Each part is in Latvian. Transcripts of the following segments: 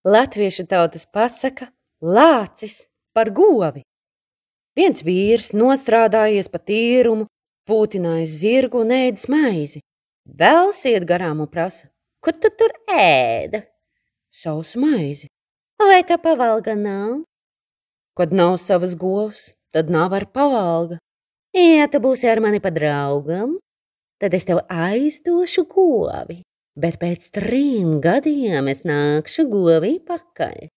Latviešu tautas pasaka lācis par govi. Viens vīrs nostrādājies pa tīrumu, pūtinājis zirgu un ēdis maizi. Vēls iet garām un prasa, ko tu tur ēda? Sausu maizi. Vai tā pavalga nav? Kad nav savas govs, tad nav ar pavalga. Ja tu būsi ar mani pa draugam, tad es tev aizdošu govi bet pēc trim gadiem es nākšu govī pakaļ.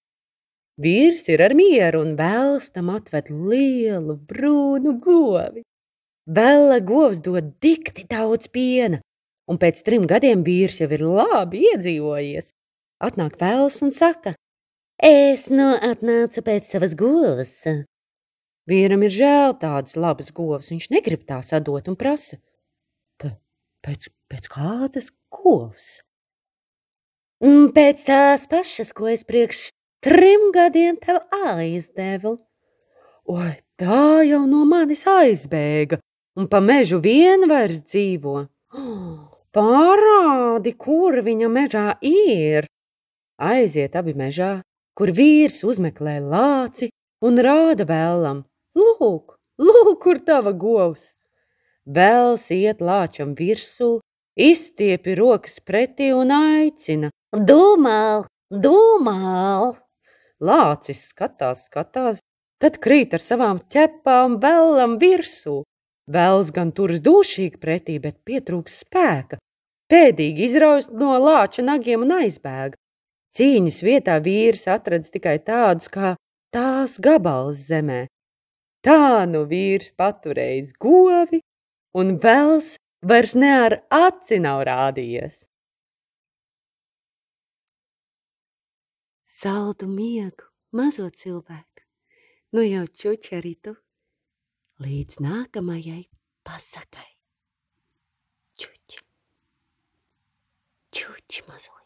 Vīrs ir ar mieru un vēlas tam atved lielu brūnu govi. Bella govs dod dikti daudz piena, un pēc trim gadiem vīrs jau ir labi iedzīvojies. Atnāk vēls un saka, es nu atnācu pēc savas govs. Vīram ir žēl tādas labas govs, viņš negrib tās atdot un prasa, pēc, pēc kādas govs? Pēc tās pašas, ko es priekš trim gadiem tev aizdevu. Oi, tā jau no manis aizbēga, un pa mežu vien vairs dzīvo. Parādi, kur viņa mežā ir. Aiziet abi mežā, kur vīrs uzmeklē lāci un rāda vēlam. Lūk, lūk, kur tava govs! Vēls iet lāčam virsū, izstiepi rokas pretī un aicina: Domāl, domāl! Lācis skatās, skatās, tad krīt ar savām ķepām vēlam virsū. Vēls gan turas dūšīgi pretī, bet pietrūks spēka. Pēdīgi izraust no lāča nagiem un aizbēga. Cīņas vietā vīrs atradis tikai tādus kā tās gabals zemē. Tā nu vīrs paturējis govi un Bels vairs ne ar aci nav rādījies. Saldu miegu, mazo cilvēku, nu jau čuči arī tu, līdz nākamajai pasakai. Čuči, čuči mazulī.